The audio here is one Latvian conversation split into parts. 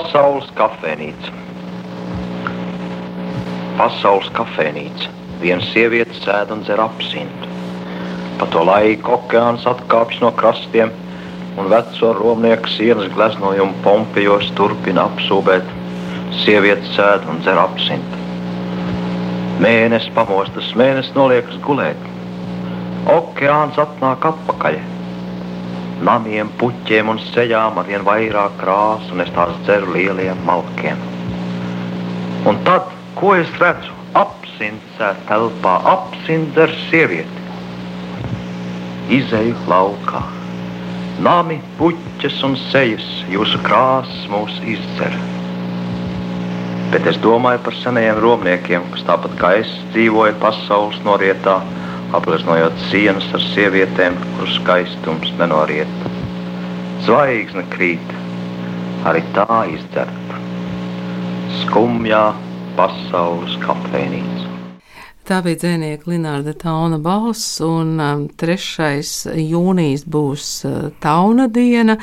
Pasaules kafejnīca. Pasaules kafejnīca. Viena sieviete sēž un dzer apsintu. Pa to laiku okeāns atkāpjas no krastiem, un veco romnieku sienas gleznojumu Pompejos turpina apsūbēt. Sieviete sēž un dzer apsintu. Mēnesis pamostas, mēnesis noliekas gulēt. Okeāns atnāk atpakaļ. Namiem, puķiem un ceļām ar vien vairāk krāsu, un es tās dzeru lieliem malkiem. Un tad, ko es redzu? Apsincē telpā, apsincē ar sievieti. Izeju laukā. Nami, puķes un sejas, jūsu krāsas mūs izdzer. Bet es domāju par senajiem romniekiem, kas tāpat kā es dzīvoja pasaules norietā, apgleznojot sienas ar sievietēm, kuras skaistums nenoriet. Zvaigzne krīt, arī tā izdzerta. Skumjā pasaules kafejnīca. Tā bija dzinieka Linnārda Tauna balss, un um, 3. jūnijas būs uh, Tauna diena.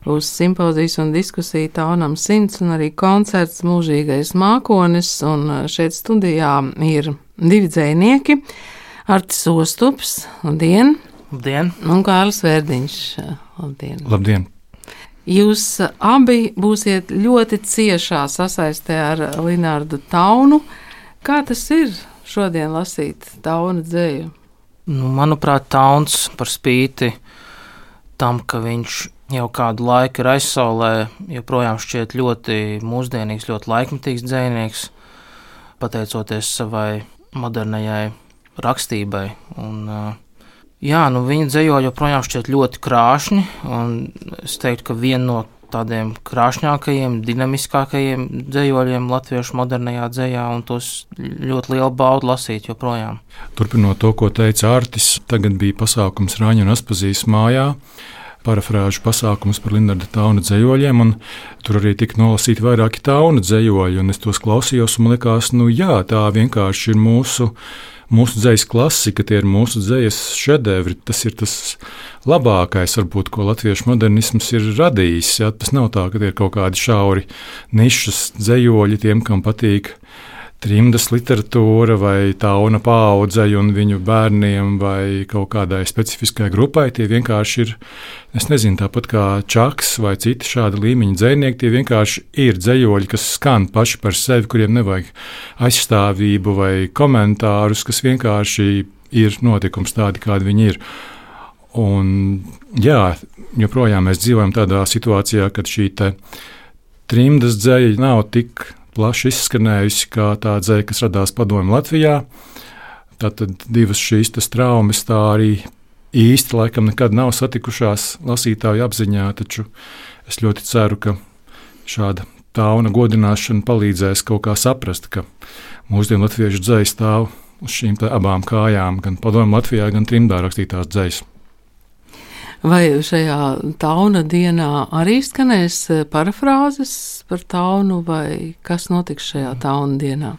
Būs simpozijas un diskusija Taunam simts un arī koncerts Mūžīgais mākonis, un uh, šeit studijā ir divi dzēnieki - Artis Ostups, labdien! Labdien! Un Kārlis Vērdiņš, labdien! Labdien! Jūs uh, abi būsiet ļoti ciešā sasaistē ar Linārdu Taunu. Kā tas ir šodien lasīt Tauna dzēju? Nu, manuprāt, Tauns par spīti tam, ka viņš jau kādu laiku ir aizsaulē, joprojām šķiet ļoti mūsdienīgs, ļoti laikmetīgs dzinieks, pateicoties savai modernajai rakstībai. Un, jā, nu viņa dzējo joprojām šķiet ļoti krāšņi, un es teiktu, ka viena no tādiem krāšņākajiem, dinamiskākajiem dzējoļiem latviešu modernajā dzējā, un tos ļoti lielu baudu lasīt joprojām. Turpinot to, ko teica Artis, tagad bija pasākums Rāņa un Aspazīs mājā parafrāžu pasākums par Lindarda tauna dzējoļiem, un tur arī tika nolasīti vairāki tauna dzējoļi, un es tos klausījos, un man liekas, nu jā, tā vienkārši ir mūsu. Mūsu dzīslas klasika, tie ir mūsu dzīslas šedevri. Tas ir tas labākais, varbūt, ko latviešu modernisms ir radījis. Ja? Tas nav tā, ka tie ir kaut kādi šauri nišas dzējoļi tiem, kam patīk trimdas literatūra vai tauna paudzei un viņu bērniem vai kaut kādai specifiskai grupai. Tie vienkārši ir, es nezinu, tāpat kā čaks vai citi šādi līmeņa dzinieki. Tie vienkārši ir dzējoļi, kas skan paši par sevi, kuriem nevajag aizstāvību vai komentārus, kas vienkārši ir notikums tādi, kādi viņi ir. Un, jā, joprojām mēs dzīvojam tādā situācijā, kad šī trimdas dzēja nav tik plaši izskanējusi kā tā dzēja, kas radās padomju Latvijā. Tātad divas šīs traumas tā arī īsti laikam nekad nav satikušās lasītāju apziņā, taču es ļoti ceru, ka šāda tauna godināšana palīdzēs kaut kā saprast, ka mūsdienu latviešu dzēja stāv uz šīm abām kājām, gan padomju Latvijā, gan trimdā rakstītās dzējas. Vai šajā tauna dienā arī skanēs e, parafrāzes par taunu, vai kas notiks šajā tauna dienā?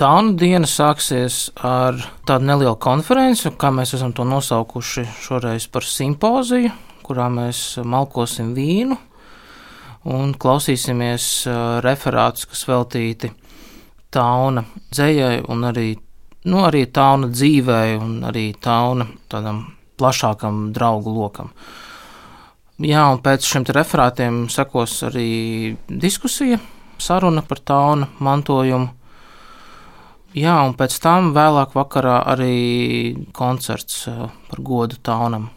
Tauna diena sāksies ar tādu nelielu konferenci, kā mēs esam to nosaukuši šoreiz par simpoziju, kurā mēs malkosim vīnu un klausīsimies e, referātus, kas veltīti tauna dzējai un arī, nu, arī tauna dzīvei un arī tauna tādam plašākam draugu lokam. Jā, un pēc šiem referātiem sekos arī diskusija, saruna par tauna mantojumu. Jā, un pēc tam vēlāk vakarā arī koncerts eh, par godu taunam.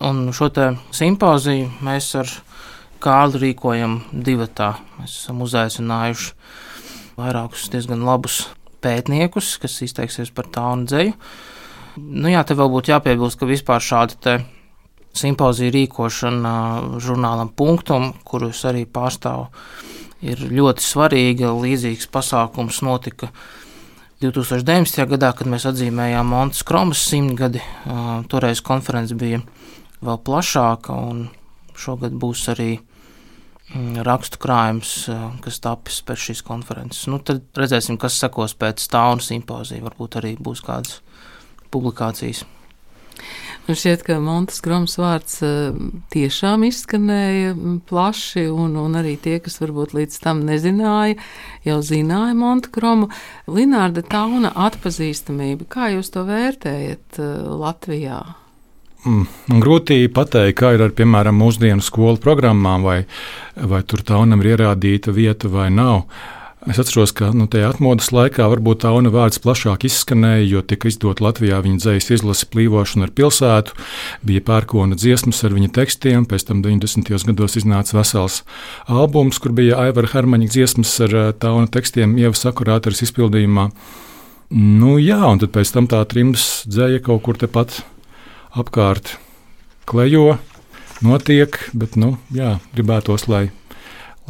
Un šo te simpoziju mēs ar kādu rīkojam divatā. Mēs esam uzaicinājuši vairākus diezgan labus pētniekus, kas izteiksies par taunu dzēju. Nu, jā, te vēl būtu jāpiebilst, ka vispār šāda simpozija rīkošana žurnālam punktam, kurus arī pārstāvu, ir ļoti svarīga. Līdzīgs pasākums notika 2019. gadā, kad mēs atzīmējām Montes Kromas simtgadi. Toreiz konference bija vēl plašāka, un šogad būs arī rakstu krājums, kas tapis pēc šīs konferences. Nu, tad redzēsim, kas sekos pēc tā un simpozija. Varbūt arī būs kādas publikācijas. Šķiet, ka Montes Groms vārds eh, tiešām izskanēja plaši, un, un arī tie, kas varbūt līdz tam nezināja, jau zināja Monte Gromu. Linārda Tauna atpazīstamība, kā jūs to vērtējat eh, Latvijā? Mm, grūti pateikt, kā ir ar, piemēram, mūsdienu skolu programmām, vai, vai tur taunam ir ierādīta vieta vai nav. Es atceros, ka nu, tajā atmodas laikā varbūt tā UNA vārds plašāk izskanēja, jo tika izdota Latvijā viņa dzīslas izlase plīvošana ar pilsētu, bija pērkona dziesmas ar viņa tekstiem, pēc tam 90. gados iznāca vesels albums, kur bija Aivara Hermaņa dziesmas ar tā UNA tekstiem Ievas akurātars izpildījumā. Nu, jā, un tad pēc tam tā trimdas dzēja kaut kur tepat apkārt klejo, notiek, bet, nu, jā, gribētos, lai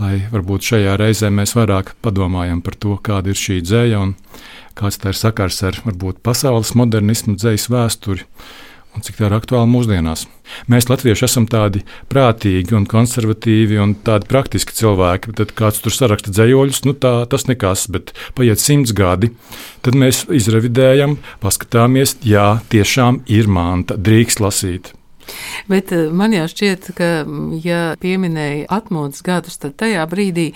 lai varbūt šajā reizē mēs vairāk padomājam par to, kāda ir šī dzēja un kāds tā ir sakars ar varbūt pasaules modernismu dzējas vēsturi. Un cik tā ir aktuāla mūsdienās. Mēs, Latvieši, esam tādi prātīgi un konservatīvi un tādi praktiski cilvēki. Tad kāds tur saraksta dzējoļus, nu tā, tas nekas, bet paiet simts gadi. Tad mēs izrevidējam, paskatāmies, jā, tiešām ir manta, drīkst lasīt. Bet eh, man jau šķiet, ka, ja pieminēja atmodas gadus, tad tajā brīdī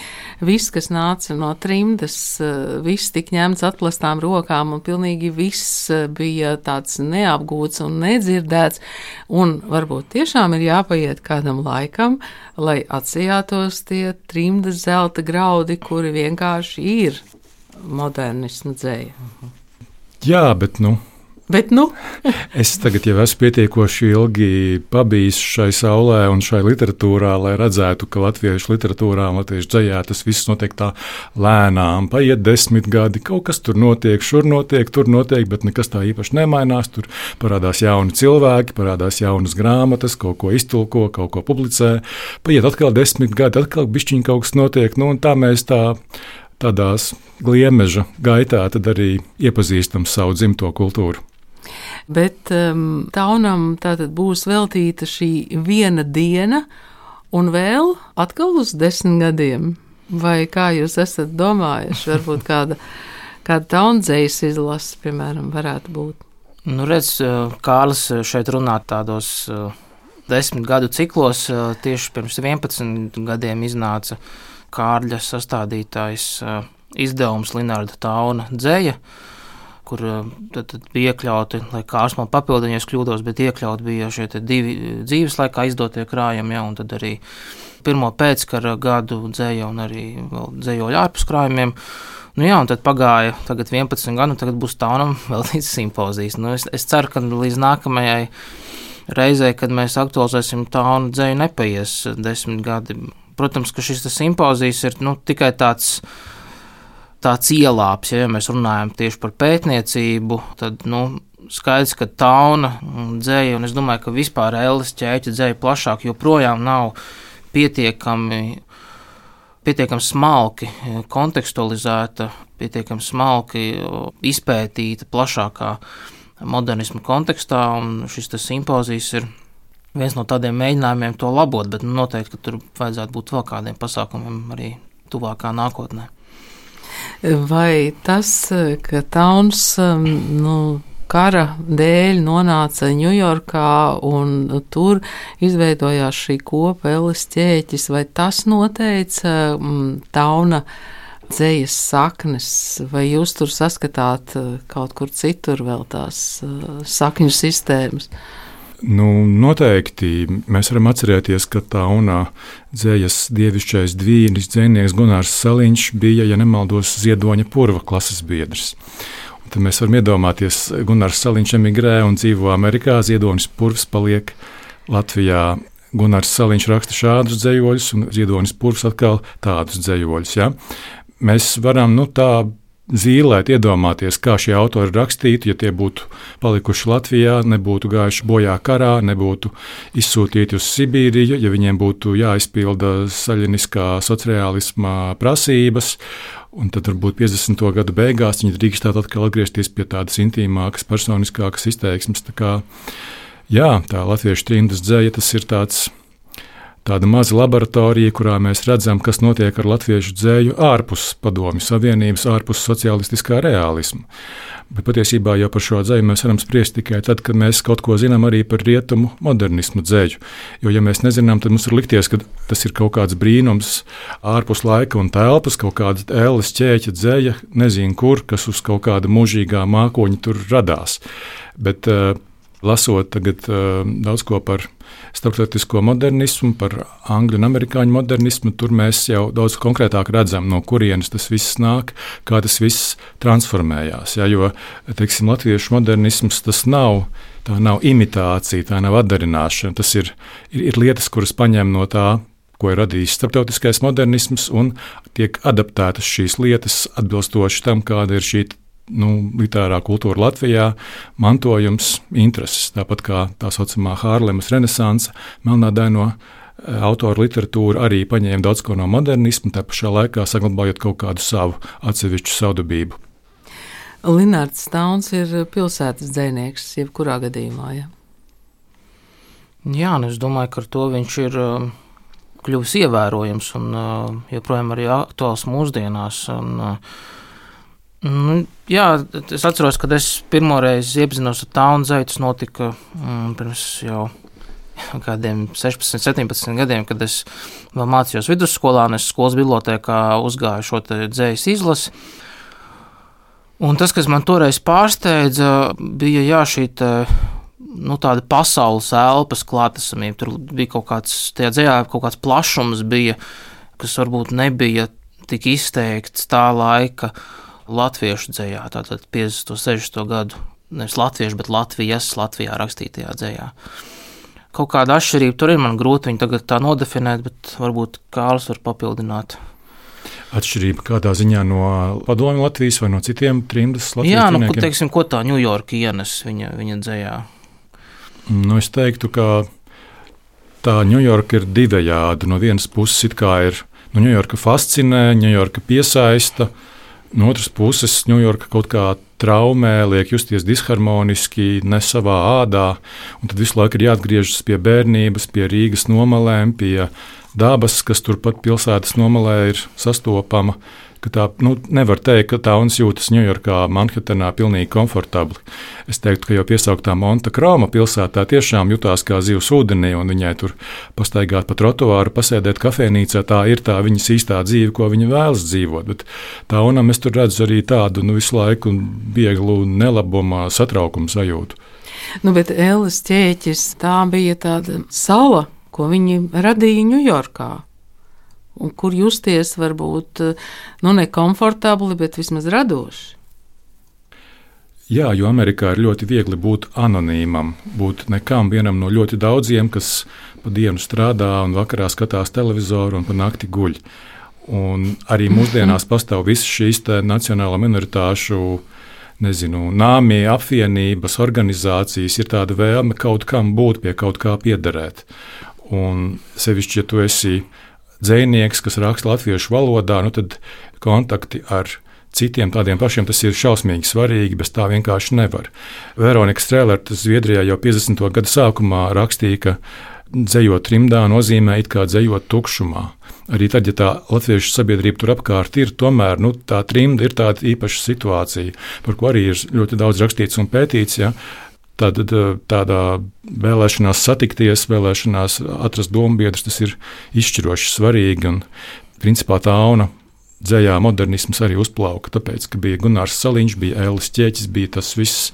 viss, kas nāca no trimdas, eh, viss tika ņemts atplastām rokām un pilnīgi viss eh, bija tāds neapgūts un nedzirdēts. Un varbūt tiešām ir jāpaiet kādam laikam, lai atsijātos tie trimdas zelta graudi, kuri vienkārši ir modernismu dzēja. Jā, bet nu, Bet, nu. es tagad jau esmu pietiekoši ilgi pabijis šai saulē un šai literatūrā, lai redzētu, ka latviešu literatūrā un latviešu dzējā tas viss notiek tā lēnām. Paiet desmit gadi, kaut kas tur notiek, šur notiek, tur notiek, bet nekas tā īpaši nemainās. Tur parādās jauni cilvēki, parādās jaunas grāmatas, kaut ko iztulko, kaut ko publicē. Paiet atkal desmit gadi, atkal bišķiņ kaut kas notiek. Nu, tā mēs tā tādās gliemeža gaitā arī iepazīstam savu dzimto kultūru. Bet um, taunam tātad būs veltīta šī viena diena, un vēl atkal uz desmit gadiem. Vai kā jūs esat domājuši, varbūt kāda, kāda taundzējas izlase, piemēram, varētu būt? Nu, redz, Kārlis šeit runā tādos uh, desmit gadu ciklos. Uh, tieši pirms 11 gadiem iznāca Kārļa sastādītājs uh, izdevums Linārda Tauna dzēja. Kur eh, tad, tad bija iekļauti, lai kārs man papildināja, es kļūdos, bet iekļauti bija šie divi dzīves laikā izdotie krājumi, ja, un tad arī pirmo pēckara gadu dzēja un arī dzējoļu ārpus krājumiem. Nu jā, un tad pagāja tagad 11 gadu, un tagad būs taunam līdz simpozijas. Nu, es, es ceru, ka līdz nākamajai reizei, kad mēs aktualizēsim taunu dzēju, nepaies desmit gadi. Protams, ka šis simpozijas ir nu, tikai tāds tāds ielāps, ja, ja mēs runājam tieši par pētniecību, tad nu, skaidrs, ka tauna dzēja, un es domāju, ka vispār Ēlas ķēķa dzēja plašāk joprojām nav pietiekami, pietiekami smalki kontekstualizēta, pietiekami smalki izpētīta plašākā modernismu kontekstā, šis simpozijas ir viens no tādiem mēģinājumiem to labot, bet nu, noteikti, tur vajadzētu būt vēl kādiem pasākumiem arī tuvākā nākotnē. Vai tas, ka Tauns nu, kara dēļ nonāca Ņujorkā un tur izveidojās šī kopa Elis ķēķis, vai tas noteica Tauna dzējas saknes, vai jūs tur saskatāt kaut kur citur vēl tās sakņu sistēmas? Nu, noteikti mēs varam atcerēties, ka tā unā dzējas dievišķais dvīnis, dzēnieks Gunārs Saliņš bija, ja nemaldos, Ziedoņa purva klases biedrs. Un tad mēs varam iedomāties, Gunārs Saliņš emigrē un dzīvo Amerikā, Ziedonis purvs paliek Latvijā. Gunārs Saliņš raksta šādus dzējoļus, un Ziedonis purvs atkal tādus dzējoļus. Ja? Mēs varam nu, tā zīlēt, iedomāties, kā šie autori rakstītu, ja tie būtu palikuši Latvijā, nebūtu gājuši bojā karā, nebūtu izsūtīti uz Sibīriju, ja viņiem būtu jāizpilda saļiniskā sociālisma prasības. Un tad, varbūt 50. gadu beigās, viņi drīkstētu atkal atgriezties pie tādas intīmākas, personiskākas izteiksmes. Tā kā, jā, tā latviešu trimdas dzēja tas ir tāds tāda maza laboratorija, kurā mēs redzam, kas notiek ar latviešu dzēju ārpus Padomju Savienības, ārpus sociālistiskā realisma. Bet patiesībā jau par šo dzēju mēs varam spriest tikai tad, kad mēs kaut ko zinām arī par rietumu modernismu dzēju. Jo, ja mēs nezinām, tad mums var likties, ka tas ir kaut kāds brīnums ārpus laika un telpas, kaut kāda ēles ķēķa dzēja, nezinu kur, kas uz kaut kāda mūžīgā mākoņa tur radās. Bet, uh, lasot tagad daudz ko par starptautisko modernismu, par angļu un amerikāņu modernismu, tur mēs jau daudz konkrētāk redzam, no kurienes tas viss nāk, kā tas viss transformējās. Ja, jo teiksim, latviešu modernisms tas nav. Tā nav imitācija, tā nav atdarināšana. Tas ir, ir, ir lietas, kuras paņem no tā, ko ir radījis starptautiskais modernisms, un tiek adaptētas šīs lietas atbilstoši tam, kāda ir šī nu, literārā kultūra Latvijā, mantojums, intereses. Tāpat kā tā saucamā Hārlemas renesanse, melnādaino eh, autora literatūra arī paņēma daudz ko no modernisma, tā pašā laikā saglabājot kaut kādu savu atsevišķu savdabību. Linārds Stauns ir pilsētas dzinieks, jebkurā gadījumā. Ja? Jā, nu es domāju, ka ar to viņš ir uh, kļuvis ievērojams un uh, joprojām arī aktuāls mūsdienās. Un, uh, Nu, jā, es atceros, kad es pirmo reizi iepazinos ar tādu zaitu. Tas notika mm, pirms jau kādiem 16, 17 gadiem, kad es vēl mācījos vidusskolā, un es skolas bibliotekā uzgāju šo dzīslu izlasi. Un tas, kas man toreiz pārsteidza, bija jā, šī tā, nu, tāda pasaules elpas klātesamība. Tur bija kaut kāds, tajā dzējā kaut kāds plašums, bija, kas varbūt nebija tik izteikts tā laika latviešu dzējā, tātad 50. un 60. gadu, nevis latviešu, bet Latvijas, Latvijā rakstītajā dzējā. Kaut kāda atšķirība tur ir, man grūti viņu tagad tā nodefinēt, bet varbūt Kārlis var papildināt. Atšķirība kādā ziņā no padomju Latvijas vai no citiem trimdas Latvijas Jā, nu, ko, teiksim, ko tā Ņujorka ienes viņa, viņa dzējā? Nu, es teiktu, ka tā Ņujorka ir divējāda. No vienas puses, it kā ir nu, Ņujorka fascinē, Ņujorka piesaista, uh, No otras puses, Ņujorka kaut kā traumē, liek justies disharmoniski, ne savā ādā, tad visu laiku ir jāatgriežas pie bērnības, pie Rīgas nomalēm, pie dabas, kas turpat pilsētas nomalē ir sastopama ka tā nu, nevar teikt, ka tā uns jūtas Ņujorkā, Manhetenā pilnīgi komfortabli. Es teiktu, ka jau piesauktā Monta Kroma pilsētā tiešām jutās kā zivs ūdenī, un viņai tur pastaigāt pa trotuāru, pasēdēt kafejnīcā, tā ir tā viņas īstā dzīve, ko viņa vēlas dzīvot. Bet tā unam es tur redzu arī tādu nu, visu laiku vieglu nelabumā, satraukumu sajūtu. Nu, bet Ellis ķēķis tā bija tāda sala, ko viņi radīja Ņujorkā un kur justies varbūt nu, nekomfortabli, bet vismaz radoši. Jā, jo Amerikā ir ļoti viegli būt anonīmam, būt nekam vienam no ļoti daudziem, kas pa dienu strādā un vakarā skatās televizoru un pa nakti guļ. Un arī mūsdienās pastāv visas šīs nacionālo minoritāšu nezinu, nāmī, apvienības, organizācijas, ir tāda vēlme kaut kam būt, pie kaut kā piederēt. Un sevišķi, ja tu esi dzinieks, kas raksta latviešu valodā, nu tad kontakti ar citiem tādiem pašiem tas ir šausmīgi svarīgi, bez tā vienkārši nevar. Veronika Strēlere Zviedrijā jau 50. gada sākumā rakstīja, ka dzējot trimdā nozīmē it kā dzējot tukšumā. Arī tad, ja tā latviešu sabiedrība tur apkārt ir, tomēr nu, tā trimda ir tāda īpaša situācija, par ko arī ir ļoti daudz rakstīts un pētīts. Ja? Tad tādā vēlēšanās satikties, vēlēšanās atrast dombiedrus, tas ir izšķiroši svarīgi. Un, principā tā auna dzējā modernisms arī uzplauka, tāpēc, ka bija Gunārs Saliņš, bija Ēlis Čēķis, bija tas viss,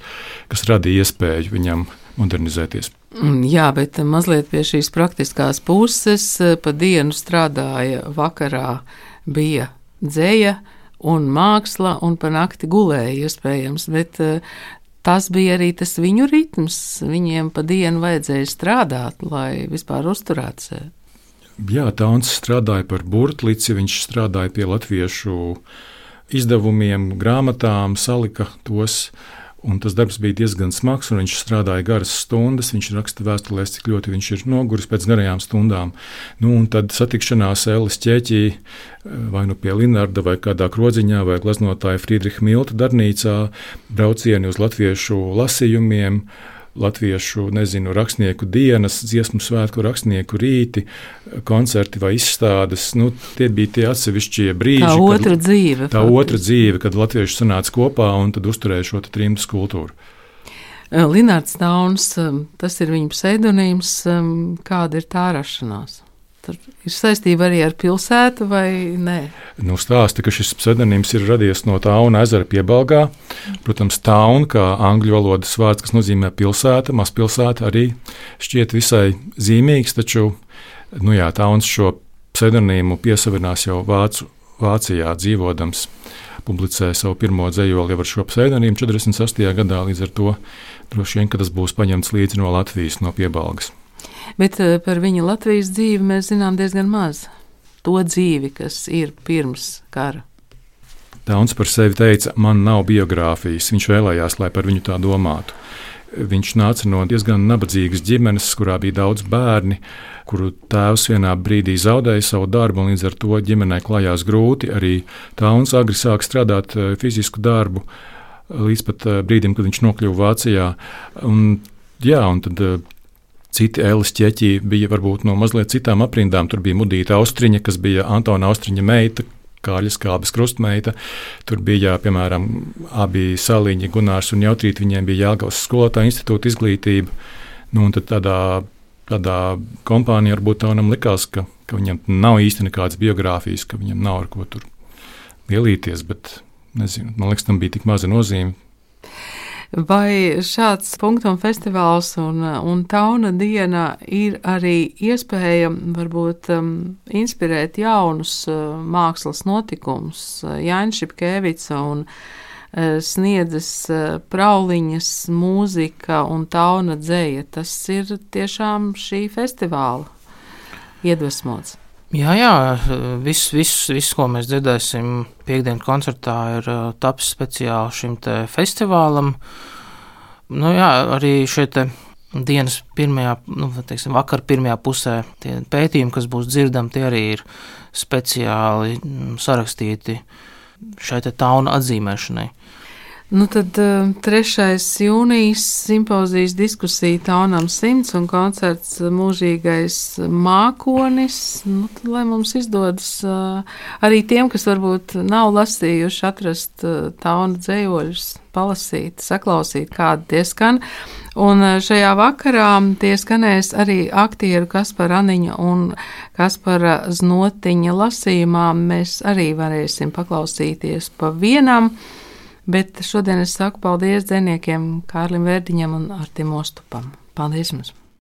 kas radīja iespēju viņam modernizēties. Mm, jā, bet mazliet pie šīs praktiskās puses pa dienu strādāja, vakarā bija dzēja un māksla, un pa nakti gulēja iespējams, bet tas bija arī tas viņu ritms. Viņiem pa dienu vajadzēja strādāt, lai vispār uzturētu sevi. Jā, Tauns strādāja par burtlīci, viņš strādāja pie latviešu izdevumiem, grāmatām, salika tos Un tas darbs bija diezgan smags, un viņš strādāja garas stundas. Viņš raksta vēstulēs, cik ļoti viņš ir noguris pēc garajām stundām. Nu, un tad satikšanās Ellis ķēķī eh, vai nu pie Linarda, vai kādā krodziņā, vai gleznotāja Friedricha Milta darbnīcā, braucieni uz latviešu lasījumiem. Latviešu nezinu, rakstnieku dienas, dziesmu svētku rakstnieku rīti, koncerti vai izstādes. Nu, tie bija tie atsevišķie brīži. Tā otra kad, dzīve. Tā faktiski. otra dzīve, kad latvieši sanāca kopā un tad uzturēja šo trimdu kultūru. Linārds Dauns, tas ir viņa pseidonīms. Kāda ir tā rašanās? Tur ir saistība arī ar pilsētu, vai nē? Nu, stāsta, ka šis pseidonīms ir radies no Tauna ezera piebalgā. Protams, Tauna, kā angļu valodas vārds, kas nozīmē pilsēta, mazpilsēta, arī šķiet visai zīmīgs, taču nu jā, Tauns šo pseidonīmu piesavinās jau Vācu, Vācijā dzīvodams. Publicēja savu pirmo dzējoli ar šo pseidonīmu 48. gadā, līdz ar to droši vien, ka tas būs paņemts līdzi no Latvijas, no piebalgas. Bet eh, par viņa Latvijas dzīvi mēs zinām diezgan maz. To dzīvi, kas ir pirms kara. Dauns par sevi teica, man nav biogrāfijas. Viņš vēlējās, lai par viņu tā domātu. Viņš nāca no diezgan nabadzīgas ģimenes, kurā bija daudz bērni, kuru tēvs vienā brīdī zaudēja savu darbu, un līdz ar to ģimenei klājās grūti. Arī Tauns agri sāka strādāt eh, fizisku darbu, līdz pat eh, brīdim, kad viņš nokļuva Vācijā. Un, jā, un tad Citi Elis ķeķi bija varbūt no mazliet citām aprindām. Tur bija Mudīta Austriņa, kas bija Antona Austriņa meita, Kāļas kāpes krustmeita. Tur bija, piemēram, abi saliņi, Gunārs un Jautrīt, viņiem bija Jāgaunas skolotāja institūta izglītība. Nu, un tad tādā, tādā kompānijā varbūt taunam likās, ka, ka viņam nav īsti nekādas biogrāfijas, ka viņam nav ar ko tur lielīties, bet nezinu, man liekas, tam bija tik maza nozīme. Vai šāds punktu festivāls un, un tauna diena ir arī iespēja varbūt um, inspirēt jaunus uh, mākslas notikumus? Jānis Šipkevica un uh, sniedzas uh, prauliņas, mūzika un tauna dzēja. Tas ir tiešām šī festivāla iedvesmots. Jā, jā viss, viss, viss, ko mēs dzirdēsim piekdienas koncertā, ir uh, tapis speciāli šim festivālam. Nu, jā, arī šeit dienas pirmajā, nu, teiksim, vakar pirmajā pusē tie pētījumi, kas būs dzirdami, tie arī ir speciāli mm, sarakstīti šai tauna atzīmēšanai. Nu tad 3. Eh, jūnijas simpozijas diskusija Taunam simts un koncerts mūžīgais mākonis. Nu, tad, lai mums izdodas eh, arī tiem, kas varbūt nav lasījuši, atrast eh, tauna dzējoļus, palasīt, saklausīt, kādi tie skan. Un šajā vakarā tie skanēs arī aktieru Kaspara Aniņa un Kaspara Znotiņa lasījumā. Mēs arī varēsim paklausīties pa vienam. Bet šodien es saku paldies dziniekiem Kārlim Vērdiņam un Artim Ostupam. Paldies jums!